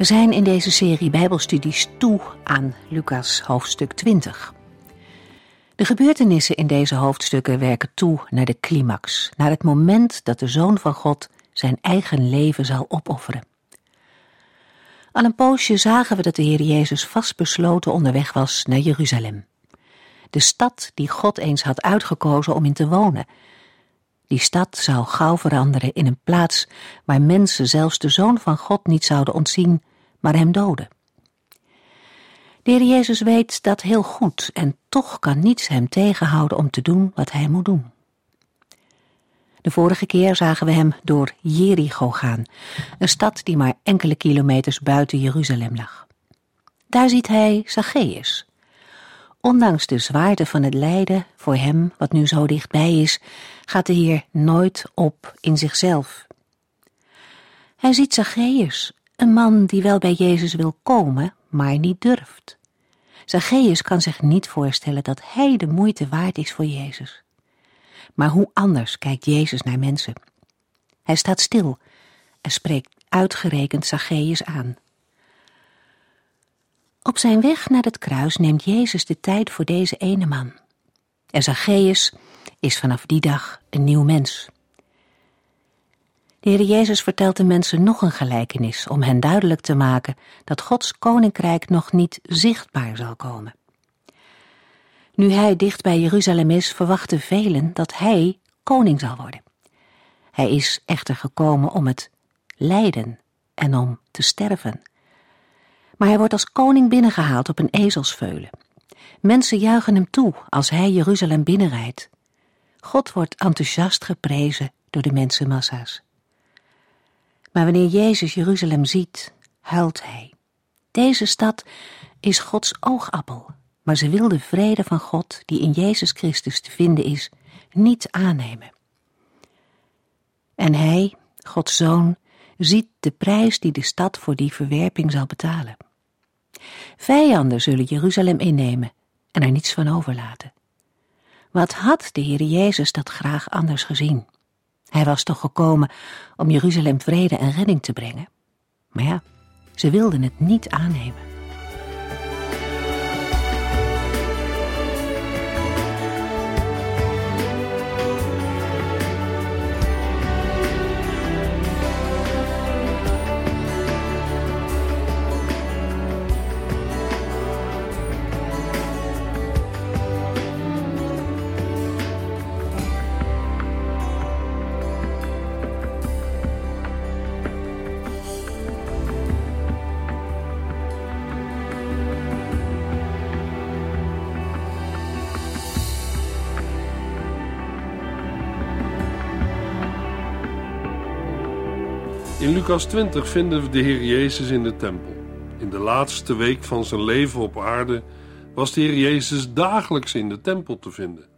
We zijn in deze serie Bijbelstudies toe aan Lucas hoofdstuk 20. De gebeurtenissen in deze hoofdstukken werken toe naar de climax, naar het moment dat de Zoon van God zijn eigen leven zal opofferen. Al een poosje zagen we dat de Heer Jezus vastbesloten onderweg was naar Jeruzalem. De stad die God eens had uitgekozen om in te wonen. Die stad zou gauw veranderen in een plaats waar mensen zelfs de Zoon van God niet zouden ontzien maar hem doden. De Heer Jezus weet dat heel goed en toch kan niets hem tegenhouden om te doen wat hij moet doen. De vorige keer zagen we hem door Jericho gaan, een stad die maar enkele kilometers buiten Jeruzalem lag. Daar ziet hij Zacchaeus. Ondanks de zwaarte van het lijden voor hem, wat nu zo dichtbij is, gaat de Heer nooit op in zichzelf. Hij ziet Zacchaeus, een man die wel bij Jezus wil komen, maar niet durft. Zacchaeus kan zich niet voorstellen dat hij de moeite waard is voor Jezus. Maar hoe anders kijkt Jezus naar mensen? Hij staat stil en spreekt uitgerekend Zacchaeus aan. Op zijn weg naar het kruis neemt Jezus de tijd voor deze ene man. En Zacchaeus is vanaf die dag een nieuw mens. De Heer Jezus vertelt de mensen nog een gelijkenis om hen duidelijk te maken dat Gods koninkrijk nog niet zichtbaar zal komen. Nu hij dicht bij Jeruzalem is, verwachten velen dat hij koning zal worden. Hij is echter gekomen om het lijden en om te sterven. Maar hij wordt als koning binnengehaald op een ezelsveulen. Mensen juichen hem toe als hij Jeruzalem binnenrijdt. God wordt enthousiast geprezen door de mensenmassa's. Maar wanneer Jezus Jeruzalem ziet, huilt hij. Deze stad is Gods oogappel, maar ze wil de vrede van God, die in Jezus Christus te vinden is, niet aannemen. En hij, Gods zoon, ziet de prijs die de stad voor die verwerping zal betalen. Vijanden zullen Jeruzalem innemen en er niets van overlaten. Wat had de Heer Jezus dat graag anders gezien? Hij was toch gekomen om Jeruzalem vrede en redding te brengen. Maar ja, ze wilden het niet aannemen. In Lucas 20 vinden we de Heer Jezus in de tempel. In de laatste week van zijn leven op aarde was de Heer Jezus dagelijks in de tempel te vinden.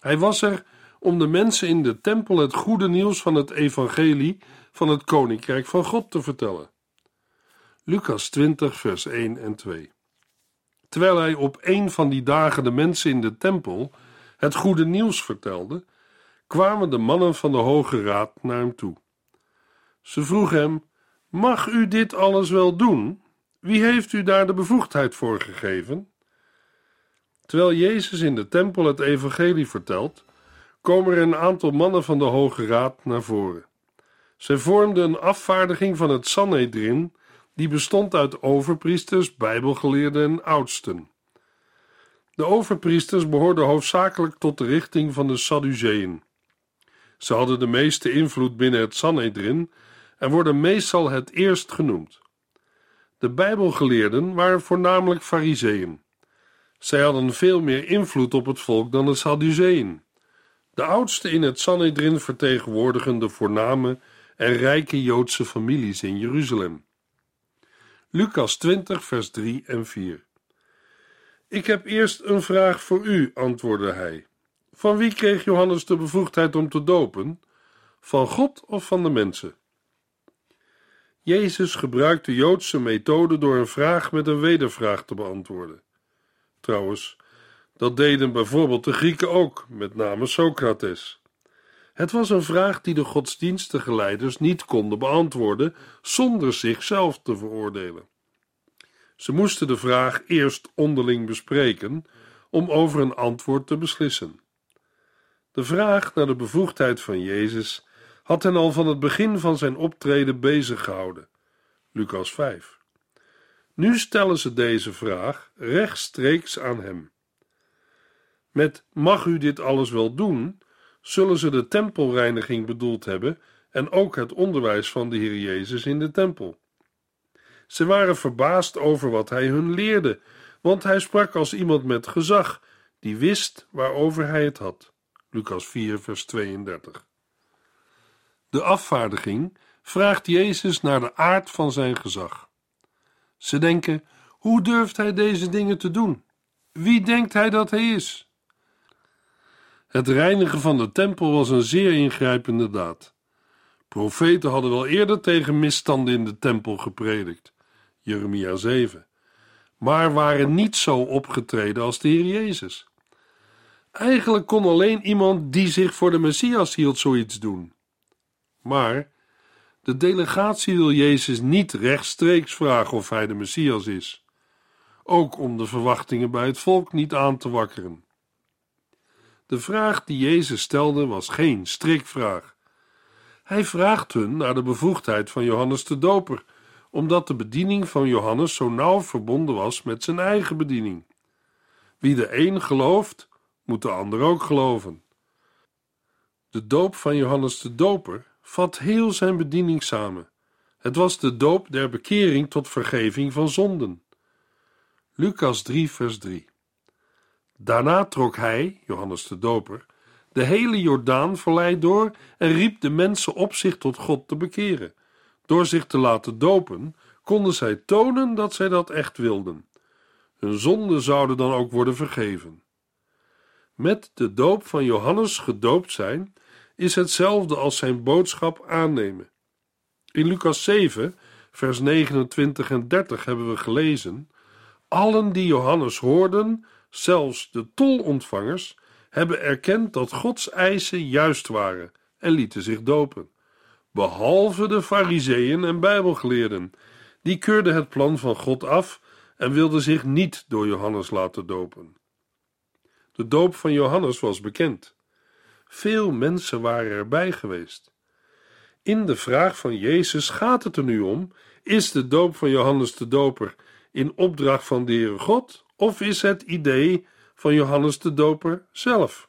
Hij was er om de mensen in de tempel het goede nieuws van het evangelie van het koninkrijk van God te vertellen. Lucas 20 vers 1 en 2. Terwijl hij op een van die dagen de mensen in de tempel het goede nieuws vertelde, kwamen de mannen van de Hoge Raad naar hem toe. Ze vroeg hem: Mag u dit alles wel doen? Wie heeft u daar de bevoegdheid voor gegeven? Terwijl Jezus in de tempel het evangelie vertelt, komen er een aantal mannen van de Hoge Raad naar voren. Zij vormden een afvaardiging van het Sanhedrin, die bestond uit overpriesters, bijbelgeleerden en oudsten. De overpriesters behoorden hoofdzakelijk tot de richting van de Sadduceeën. Ze hadden de meeste invloed binnen het Sanhedrin en worden meestal het eerst genoemd. De Bijbelgeleerden waren voornamelijk Fariseeën. Zij hadden veel meer invloed op het volk dan de Sadduceeën. De oudste in het Sanhedrin vertegenwoordigen de voorname en rijke Joodse families in Jeruzalem. Lucas 20, vers 3 en 4. Ik heb eerst een vraag voor u, antwoordde hij. Van wie kreeg Johannes de bevoegdheid om te dopen? Van God of van de mensen? Jezus gebruikt de Joodse methode door een vraag met een wedervraag te beantwoorden. Trouwens, dat deden bijvoorbeeld de Grieken ook, met name Socrates. Het was een vraag die de godsdienstige leiders niet konden beantwoorden zonder zichzelf te veroordelen. Ze moesten de vraag eerst onderling bespreken om over een antwoord te beslissen. De vraag naar de bevoegdheid van Jezus had hen al van het begin van zijn optreden bezig gehouden. Lucas 5. Nu stellen ze deze vraag rechtstreeks aan hem. Met mag u dit alles wel doen, zullen ze de tempelreiniging bedoeld hebben en ook het onderwijs van de Heer Jezus in de tempel. Ze waren verbaasd over wat hij hun leerde, want hij sprak als iemand met gezag, die wist waarover hij het had. Lucas 4, vers 32. De afvaardiging vraagt Jezus naar de aard van zijn gezag. Ze denken: hoe durft hij deze dingen te doen? Wie denkt hij dat hij is? Het reinigen van de tempel was een zeer ingrijpende daad. Profeten hadden wel eerder tegen misstanden in de tempel gepredikt, Jeremia 7, maar waren niet zo opgetreden als de Heer Jezus. Eigenlijk kon alleen iemand die zich voor de Messias hield zoiets doen. Maar de delegatie wil Jezus niet rechtstreeks vragen of hij de Messias is, ook om de verwachtingen bij het volk niet aan te wakkeren. De vraag die Jezus stelde was geen strikvraag. Hij vraagt hun naar de bevoegdheid van Johannes de Doper, omdat de bediening van Johannes zo nauw verbonden was met zijn eigen bediening. Wie de een gelooft, moet de ander ook geloven. De doop van Johannes de Doper vat heel zijn bediening samen. Het was de doop der bekering tot vergeving van zonden. Lucas 3, vers 3. Daarna trok hij, Johannes de Doper, de hele Jordaanvallei door en riep de mensen op zich tot God te bekeren. Door zich te laten dopen, konden zij tonen dat zij dat echt wilden. Hun zonden zouden dan ook worden vergeven. Met de doop van Johannes gedoopt zijn, is hetzelfde als zijn boodschap aannemen. In Lucas 7, vers 29 en 30 hebben we gelezen: Allen die Johannes hoorden, zelfs de tolontvangers, hebben erkend dat Gods eisen juist waren en lieten zich dopen. Behalve de Fariseeën en Bijbelgeleerden, die keurden het plan van God af en wilden zich niet door Johannes laten dopen. De doop van Johannes was bekend. Veel mensen waren erbij geweest. In de vraag van Jezus gaat het er nu om: is de doop van Johannes de Doper in opdracht van de Heere God, of is het idee van Johannes de Doper zelf?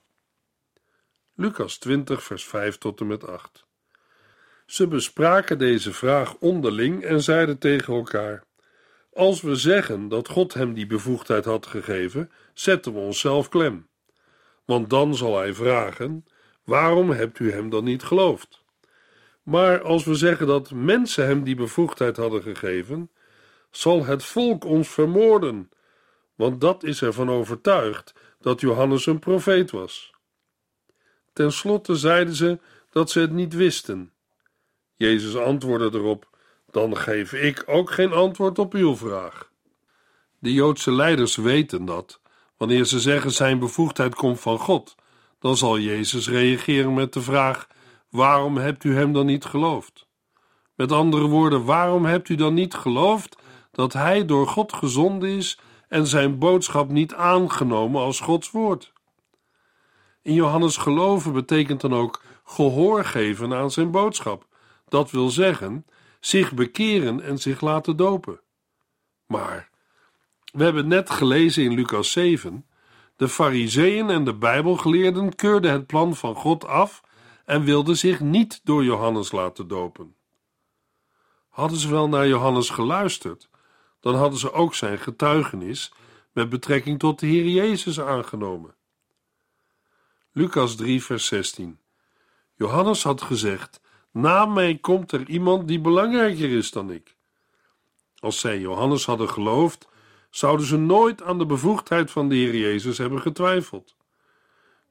Lucas 20, vers 5 tot en met 8. Ze bespraken deze vraag onderling en zeiden tegen elkaar: Als we zeggen dat God hem die bevoegdheid had gegeven, zetten we onszelf klem. Want dan zal hij vragen: Waarom hebt u hem dan niet geloofd? Maar als we zeggen dat mensen hem die bevoegdheid hadden gegeven, zal het volk ons vermoorden, want dat is ervan overtuigd dat Johannes een profeet was. Ten slotte zeiden ze dat ze het niet wisten. Jezus antwoordde erop: Dan geef ik ook geen antwoord op uw vraag. De Joodse leiders weten dat, wanneer ze zeggen zijn bevoegdheid komt van God, dan zal Jezus reageren met de vraag: Waarom hebt u hem dan niet geloofd? Met andere woorden, waarom hebt u dan niet geloofd dat hij door God gezonden is en zijn boodschap niet aangenomen als Gods woord? In Johannes geloven betekent dan ook gehoor geven aan zijn boodschap. Dat wil zeggen, zich bekeren en zich laten dopen. Maar we hebben net gelezen in Lucas 7 de Fariseeën en de Bijbelgeleerden keurden het plan van God af en wilden zich niet door Johannes laten dopen. Hadden ze wel naar Johannes geluisterd, dan hadden ze ook zijn getuigenis met betrekking tot de Heer Jezus aangenomen. Lucas 3, vers 16. Johannes had gezegd: Na mij komt er iemand die belangrijker is dan ik. Als zij Johannes hadden geloofd, zouden ze nooit aan de bevoegdheid van de Heer Jezus hebben getwijfeld.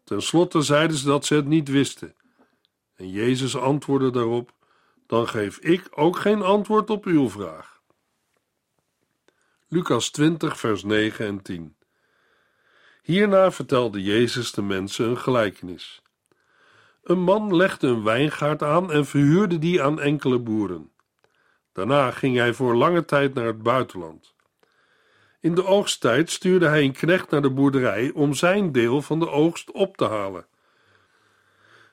Ten slotte zeiden ze dat ze het niet wisten. En Jezus antwoordde daarop: Dan geef ik ook geen antwoord op uw vraag. Lucas 20, vers 9 en 10. Hierna vertelde Jezus de mensen een gelijkenis. Een man legde een wijngaard aan en verhuurde die aan enkele boeren. Daarna ging hij voor lange tijd naar het buitenland. In de oogsttijd stuurde hij een knecht naar de boerderij om zijn deel van de oogst op te halen.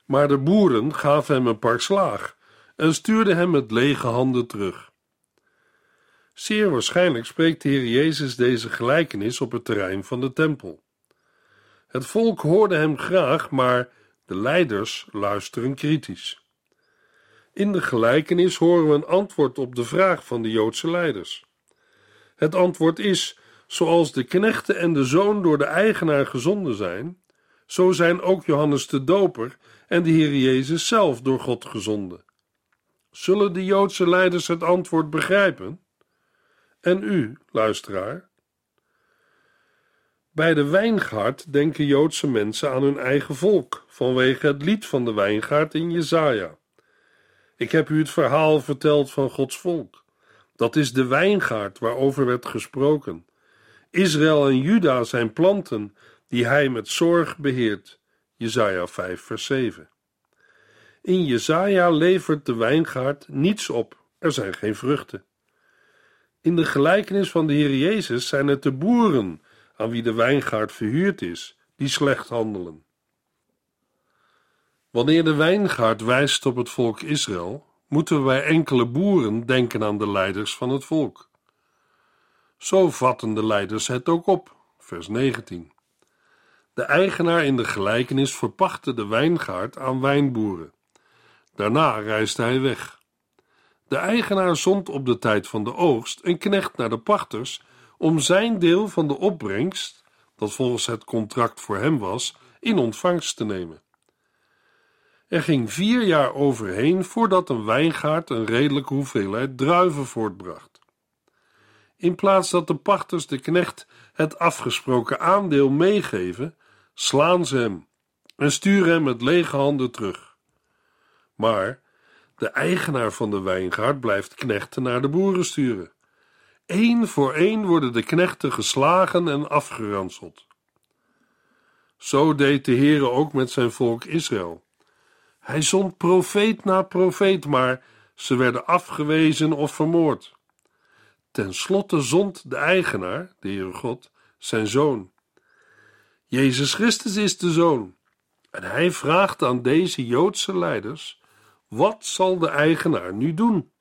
Maar de boeren gaven hem een pak slaag en stuurden hem met lege handen terug. Zeer waarschijnlijk spreekt de Heer Jezus deze gelijkenis op het terrein van de tempel. Het volk hoorde hem graag, maar de leiders luisteren kritisch. In de gelijkenis horen we een antwoord op de vraag van de Joodse leiders. Het antwoord is: zoals de knechten en de zoon door de eigenaar gezonden zijn, zo zijn ook Johannes de Doper en de Heer Jezus zelf door God gezonden. Zullen de Joodse leiders het antwoord begrijpen? En u, luisteraar? Bij de wijngaard denken Joodse mensen aan hun eigen volk vanwege het lied van de wijngaard in Jesaja. Ik heb u het verhaal verteld van Gods volk. Dat is de wijngaard waarover werd gesproken. Israël en Juda zijn planten die hij met zorg beheert. Jesaja 5 vers 7. In Jesaja levert de wijngaard niets op. Er zijn geen vruchten. In de gelijkenis van de Heer Jezus zijn het de boeren aan wie de wijngaard verhuurd is, die slecht handelen. Wanneer de wijngaard wijst op het volk Israël, moeten wij enkele boeren denken aan de leiders van het volk. Zo vatten de leiders het ook op, vers 19. De eigenaar in de gelijkenis verpachtte de wijngaard aan wijnboeren. Daarna reisde hij weg. De eigenaar zond op de tijd van de oogst een knecht naar de pachters om zijn deel van de opbrengst, dat volgens het contract voor hem was, in ontvangst te nemen. Er ging vier jaar overheen voordat een wijngaard een redelijke hoeveelheid druiven voortbracht. In plaats dat de pachters de knecht het afgesproken aandeel meegeven, slaan ze hem en sturen hem met lege handen terug. Maar de eigenaar van de wijngaard blijft knechten naar de boeren sturen. Eén voor één worden de knechten geslagen en afgeranseld. Zo deed de Heere ook met zijn volk Israël. Hij zond profeet na profeet, maar ze werden afgewezen of vermoord. Ten slotte zond de eigenaar, de Heere God, zijn zoon. Jezus Christus is de zoon. En hij vraagt aan deze Joodse leiders: wat zal de eigenaar nu doen?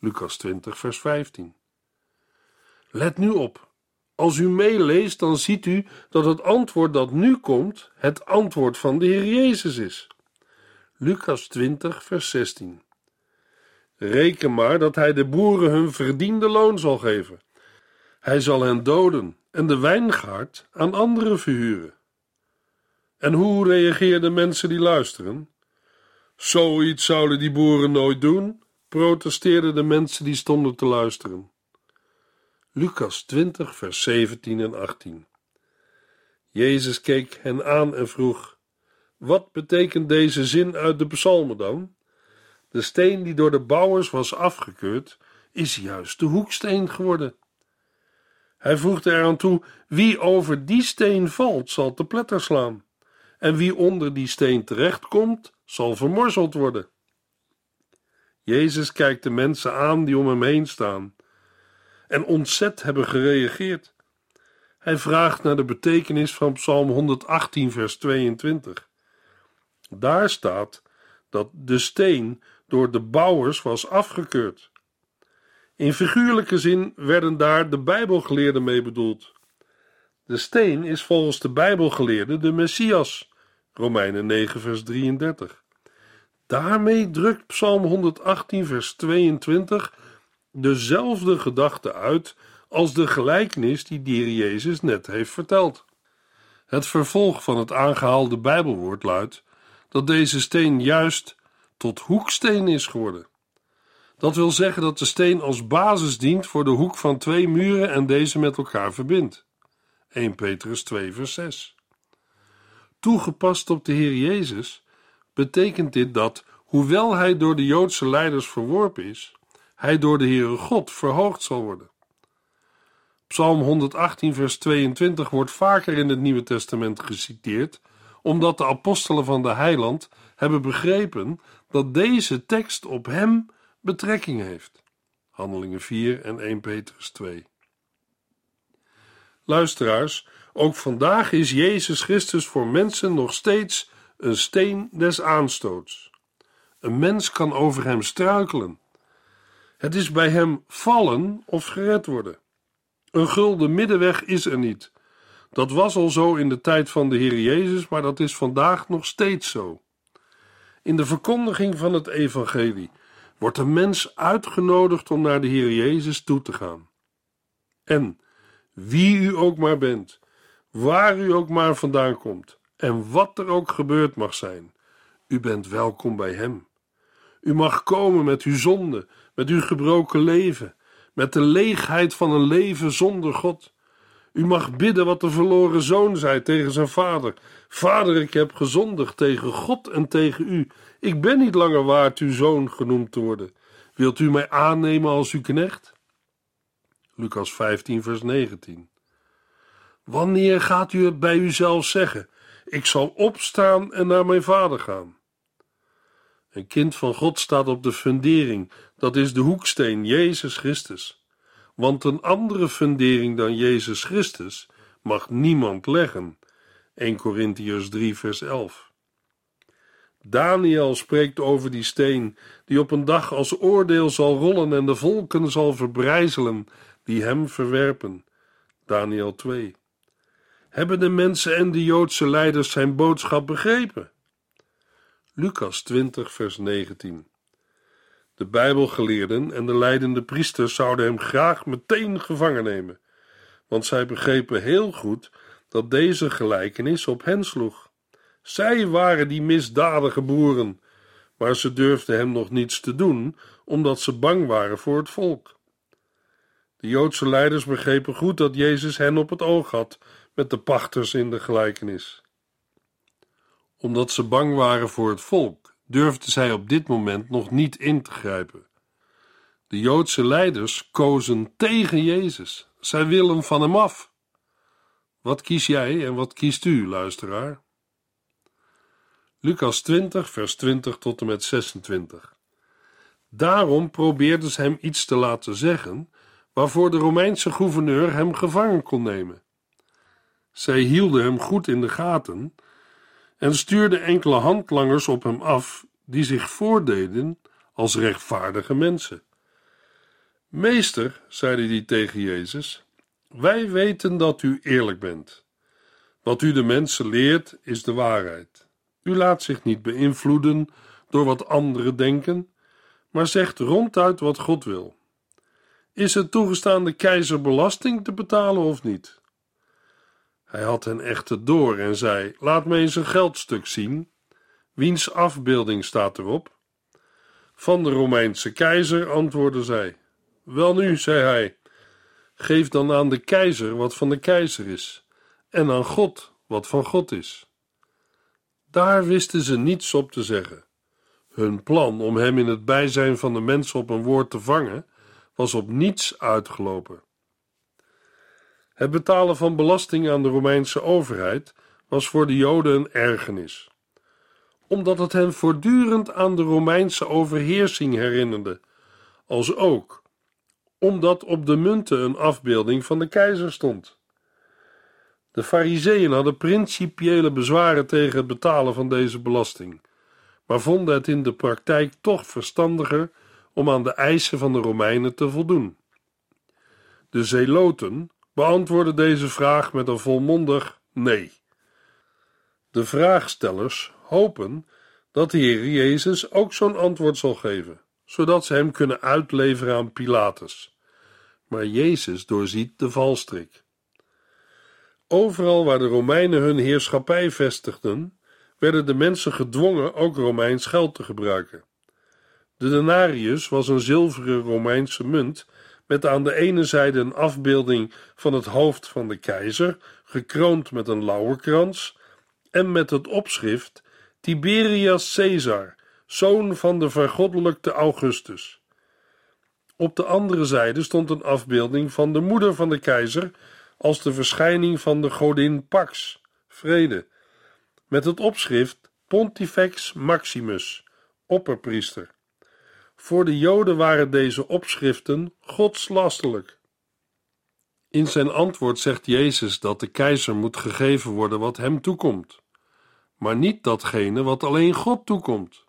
Lucas 20, vers 15. Let nu op. Als u meeleest, dan ziet u dat het antwoord dat nu komt, het antwoord van de Heer Jezus is. Lucas 20, vers 16. Reken maar dat hij de boeren hun verdiende loon zal geven. Hij zal hen doden en de wijngaard aan anderen verhuren. En hoe reageerden mensen die luisteren? Zoiets zouden die boeren nooit doen, protesteerden de mensen die stonden te luisteren. Lucas 20, vers 17 en 18. Jezus keek hen aan en vroeg: Wat betekent deze zin uit de psalmen dan? De steen die door de bouwers was afgekeurd, is juist de hoeksteen geworden. Hij voegde eraan toe: Wie over die steen valt, zal te pletter slaan, en wie onder die steen terechtkomt, zal vermorzeld worden. Jezus kijkt de mensen aan die om hem heen staan en ontzet hebben gereageerd. Hij vraagt naar de betekenis van Psalm 118, vers 22. Daar staat dat de steen door de bouwers was afgekeurd. In figuurlijke zin werden daar de Bijbelgeleerden mee bedoeld. De steen is volgens de Bijbelgeleerden de Messias, Romeinen 9, vers 33. Daarmee drukt Psalm 118, vers 22 dezelfde gedachte uit als de gelijkenis die de Jezus net heeft verteld. Het vervolg van het aangehaalde Bijbelwoord luidt dat deze steen juist tot hoeksteen is geworden. Dat wil zeggen dat de steen als basis dient voor de hoek van twee muren en deze met elkaar verbindt. 1 Petrus 2 vers 6. Toegepast op de Heer Jezus betekent dit dat, hoewel hij door de Joodse leiders verworpen is, hij door de Heere God verhoogd zal worden. Psalm 118 vers 22 wordt vaker in het Nieuwe Testament geciteerd, omdat de apostelen van de heiland hebben begrepen dat deze tekst op hem betrekking heeft. Handelingen 4 en 1 Petrus 2. Luisteraars, ook vandaag is Jezus Christus voor mensen nog steeds een steen des aanstoots. Een mens kan over hem struikelen. Het is bij hem vallen of gered worden. Een gulden middenweg is er niet. Dat was al zo in de tijd van de Heer Jezus, maar dat is vandaag nog steeds zo. In de verkondiging van het evangelie wordt de mens uitgenodigd om naar de Heer Jezus toe te gaan. En wie u ook maar bent, waar u ook maar vandaan komt en wat er ook gebeurd mag zijn, u bent welkom bij Hem. U mag komen met uw zonde, met uw gebroken leven, met de leegheid van een leven zonder God. U mag bidden wat de verloren zoon zei tegen zijn vader: Vader, ik heb gezondigd tegen God en tegen u. Ik ben niet langer waard uw zoon genoemd te worden. Wilt u mij aannemen als uw knecht? Lucas 15, vers 19. Wanneer gaat u het bij uzelf zeggen? Ik zal opstaan en naar mijn vader gaan. Een kind van God staat op de fundering, dat is de hoeksteen, Jezus Christus. Want een andere fundering dan Jezus Christus mag niemand leggen. 1 Corinthiërs 3, vers 11. Daniel spreekt over die steen, die op een dag als oordeel zal rollen en de volken zal verbrijzelen die hem verwerpen. Daniel 2. Hebben de mensen en de Joodse leiders zijn boodschap begrepen? Lucas 20, vers 19. De Bijbelgeleerden en de leidende priesters zouden hem graag meteen gevangen nemen, want zij begrepen heel goed dat deze gelijkenis op hen sloeg. Zij waren die misdadige boeren, maar ze durfden hem nog niets te doen, omdat ze bang waren voor het volk. De Joodse leiders begrepen goed dat Jezus hen op het oog had met de pachters in de gelijkenis. Omdat ze bang waren voor het volk, durfden zij op dit moment nog niet in te grijpen. De Joodse leiders kozen tegen Jezus. Zij willen van hem af. Wat kies jij en wat kiest u, luisteraar? Lucas 20, vers 20 tot en met 26. Daarom probeerden ze hem iets te laten zeggen, waarvoor de Romeinse gouverneur hem gevangen kon nemen. Zij hielden hem goed in de gaten en stuurden enkele handlangers op hem af, die zich voordeden als rechtvaardige mensen. Meester, zeiden die tegen Jezus, wij weten dat u eerlijk bent. Wat u de mensen leert, is de waarheid. U laat zich niet beïnvloeden door wat anderen denken, maar zegt ronduit wat God wil. Is het toegestaan de keizer belasting te betalen of niet? Hij had hen echter door en zei: Laat me eens een geldstuk zien. Wiens afbeelding staat erop? Van de Romeinse keizer, antwoordde zij. Welnu, zei hij, geef dan aan de keizer wat van de keizer is, en aan God wat van God is. Daar wisten ze niets op te zeggen. Hun plan om hem in het bijzijn van de mensen op een woord te vangen, was op niets uitgelopen. Het betalen van belasting aan de Romeinse overheid was voor de Joden een ergernis, omdat het hen voortdurend aan de Romeinse overheersing herinnerde, als ook omdat op de munten een afbeelding van de keizer stond. De Fariseeën hadden principiële bezwaren tegen het betalen van deze belasting, maar vonden het in de praktijk toch verstandiger om aan de eisen van de Romeinen te voldoen. De Zeloten beantwoordden deze vraag met een volmondig nee. De vraagstellers hopen dat de Heer Jezus ook zo'n antwoord zal geven, zodat ze hem kunnen uitleveren aan Pilatus. Maar Jezus doorziet de valstrik. Overal waar de Romeinen hun heerschappij vestigden, werden de mensen gedwongen ook Romeins geld te gebruiken. De denarius was een zilveren Romeinse munt met aan de ene zijde een afbeelding van het hoofd van de keizer, gekroond met een lauwerkrans, en met het opschrift Tiberias Caesar, zoon van de vergoddelijkte Augustus. Op de andere zijde stond een afbeelding van de moeder van de keizer als de verschijning van de godin Pax, vrede, met het opschrift Pontifex Maximus, opperpriester. Voor de Joden waren deze opschriften godslastelijk. In zijn antwoord zegt Jezus dat de keizer moet gegeven worden wat hem toekomt, maar niet datgene wat alleen God toekomt.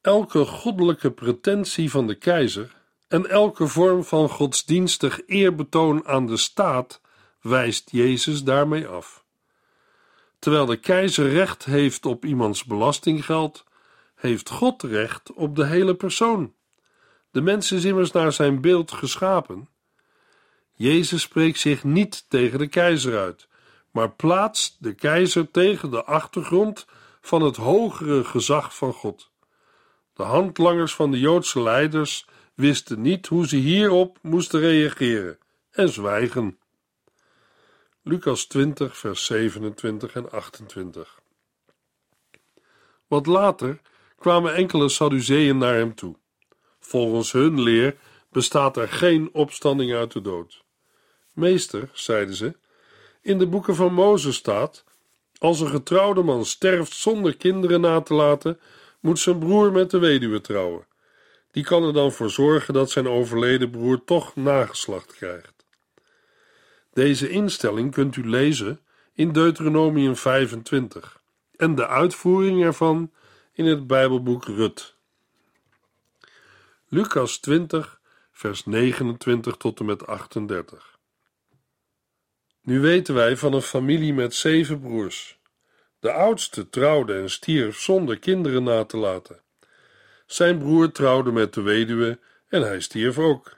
Elke goddelijke pretentie van de keizer en elke vorm van godsdienstig eerbetoon aan de staat wijst Jezus daarmee af. Terwijl de keizer recht heeft op iemands belastinggeld, heeft God recht op de hele persoon. De mens is immers naar zijn beeld geschapen. Jezus spreekt zich niet tegen de keizer uit, maar plaatst de keizer tegen de achtergrond van het hogere gezag van God. De handlangers van de Joodse leiders wisten niet hoe ze hierop moesten reageren en zwijgen. Lucas 20, vers 27 en 28. Wat later kwamen enkele Sadduceeën naar hem toe. Volgens hun leer bestaat er geen opstanding uit de dood. Meester, zeiden ze, in de boeken van Mozes staat: als een getrouwde man sterft zonder kinderen na te laten, moet zijn broer met de weduwe trouwen. Die kan er dan voor zorgen dat zijn overleden broer toch nageslacht krijgt. Deze instelling kunt u lezen in Deuteronomium 25 en de uitvoering ervan in het Bijbelboek Rut. Lucas 20, vers 29 tot en met 38. Nu weten wij van een familie met zeven broers. De oudste trouwde en stierf zonder kinderen na te laten. Zijn broer trouwde met de weduwe en hij stierf ook.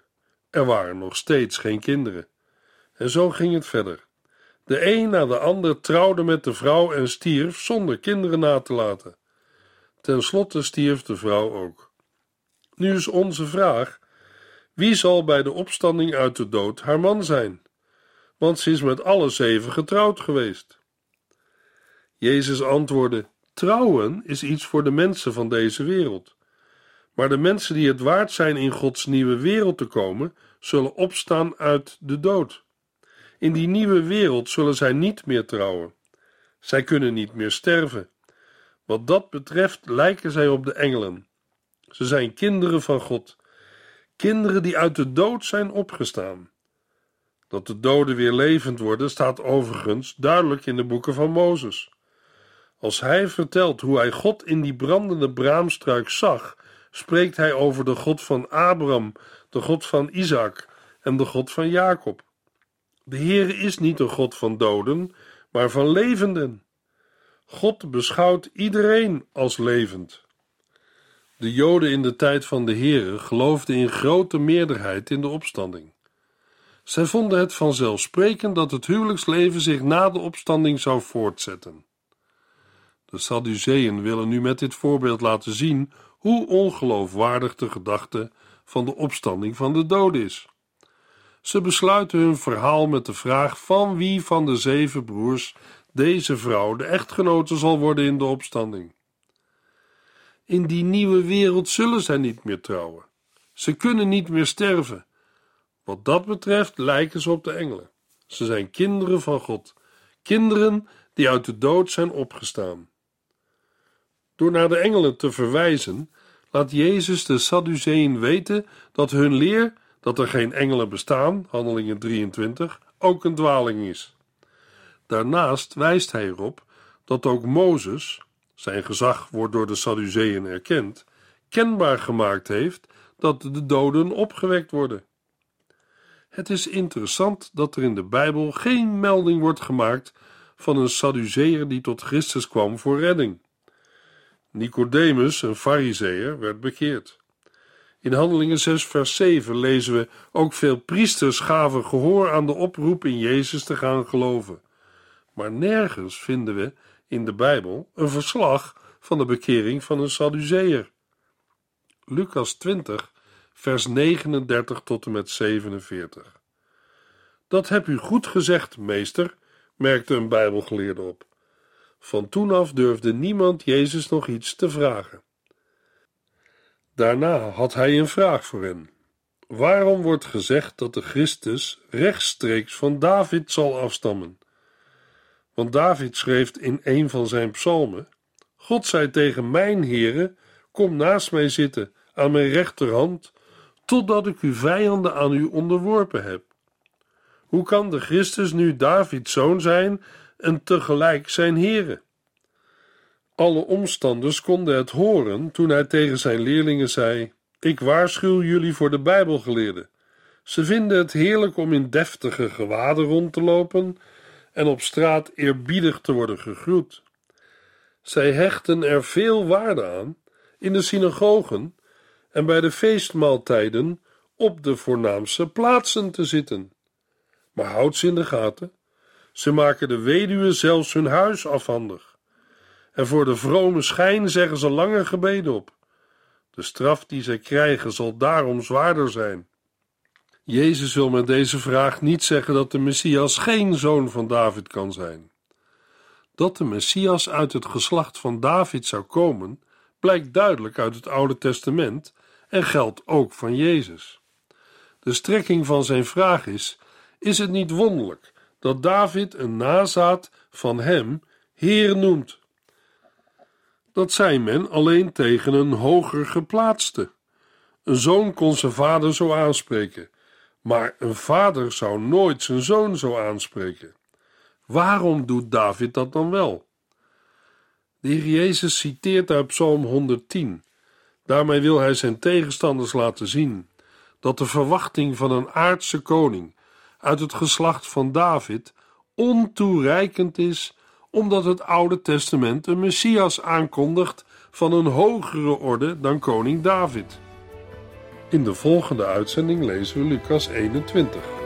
Er waren nog steeds geen kinderen. En zo ging het verder. De een na de ander trouwde met de vrouw en stierf zonder kinderen na te laten. Ten slotte stierf de vrouw ook. Nu is onze vraag: wie zal bij de opstanding uit de dood haar man zijn? Want ze is met alle zeven getrouwd geweest. Jezus antwoordde: Trouwen is iets voor de mensen van deze wereld. Maar de mensen die het waard zijn in Gods nieuwe wereld te komen, zullen opstaan uit de dood. In die nieuwe wereld zullen zij niet meer trouwen. Zij kunnen niet meer sterven. Wat dat betreft lijken zij op de engelen. Ze zijn kinderen van God, kinderen die uit de dood zijn opgestaan. Dat de doden weer levend worden staat overigens duidelijk in de boeken van Mozes. Als hij vertelt hoe hij God in die brandende braamstruik zag, spreekt hij over de God van Abraham, de God van Isaac en de God van Jacob. De Heer is niet een God van doden, maar van levenden. God beschouwt iedereen als levend. De Joden in de tijd van de Heere geloofden in grote meerderheid in de opstanding. Zij vonden het vanzelfsprekend dat het huwelijksleven zich na de opstanding zou voortzetten. De Sadduceeën willen nu met dit voorbeeld laten zien hoe ongeloofwaardig de gedachte van de opstanding van de dood is. Ze besluiten hun verhaal met de vraag van wie van de zeven broers deze vrouw de echtgenote zal worden in de opstanding. In die nieuwe wereld zullen zij niet meer trouwen. Ze kunnen niet meer sterven. Wat dat betreft lijken ze op de engelen. Ze zijn kinderen van God, kinderen die uit de dood zijn opgestaan. Door naar de engelen te verwijzen, laat Jezus de Sadduceeën weten dat hun leer dat er geen engelen bestaan, Handelingen 23, ook een dwaling is. Daarnaast wijst hij erop dat ook Mozes, zijn gezag wordt door de Sadduceeën erkend, kenbaar gemaakt heeft dat de doden opgewekt worden. Het is interessant dat er in de Bijbel geen melding wordt gemaakt van een Sadduceer die tot Christus kwam voor redding. Nicodemus, een Fariseer, werd bekeerd. In Handelingen 6, vers 7 lezen we: Ook veel priesters gaven gehoor aan de oproep in Jezus te gaan geloven. Maar nergens vinden we in de Bijbel een verslag van de bekering van een Sadduceër. Lucas 20, vers 39 tot en met 47. Dat heb u goed gezegd, meester, merkte een Bijbelgeleerde op. Van toen af durfde niemand Jezus nog iets te vragen. Daarna had hij een vraag voor hen. Waarom wordt gezegd dat de Christus rechtstreeks van David zal afstammen? Want David schreef in een van zijn psalmen: God zei tegen mijn Heere: Kom naast mij zitten, aan mijn rechterhand, totdat ik uw vijanden aan u onderworpen heb. Hoe kan de Christus nu Davids zoon zijn en tegelijk zijn Heere? Alle omstanders konden het horen toen hij tegen zijn leerlingen zei: Ik waarschuw jullie voor de Bijbelgeleerden. Ze vinden het heerlijk om in deftige gewaden rond te lopen en op straat eerbiedig te worden gegroet. Zij hechten er veel waarde aan in de synagogen en bij de feestmaaltijden op de voornaamste plaatsen te zitten. Maar houd ze in de gaten, ze maken de weduwe zelfs hun huis afhandig. En voor de vrome schijn zeggen ze lange gebeden op. De straf die zij krijgen zal daarom zwaarder zijn. Jezus wil met deze vraag niet zeggen dat de Messias geen zoon van David kan zijn. Dat de Messias uit het geslacht van David zou komen, blijkt duidelijk uit het Oude Testament en geldt ook van Jezus. De strekking van zijn vraag is: is het niet wonderlijk dat David een nazaat van hem Heer noemt? Dat zei men alleen tegen een hoger geplaatste. Een zoon kon zijn vader zo aanspreken, maar een vader zou nooit zijn zoon zo aanspreken. Waarom doet David dat dan wel? De Heer Jezus citeert uit Psalm 110. Daarmee wil hij zijn tegenstanders laten zien dat de verwachting van een aardse koning uit het geslacht van David ontoereikend is, omdat het Oude Testament een Messias aankondigt van een hogere orde dan koning David. In de volgende uitzending lezen we Lucas 21.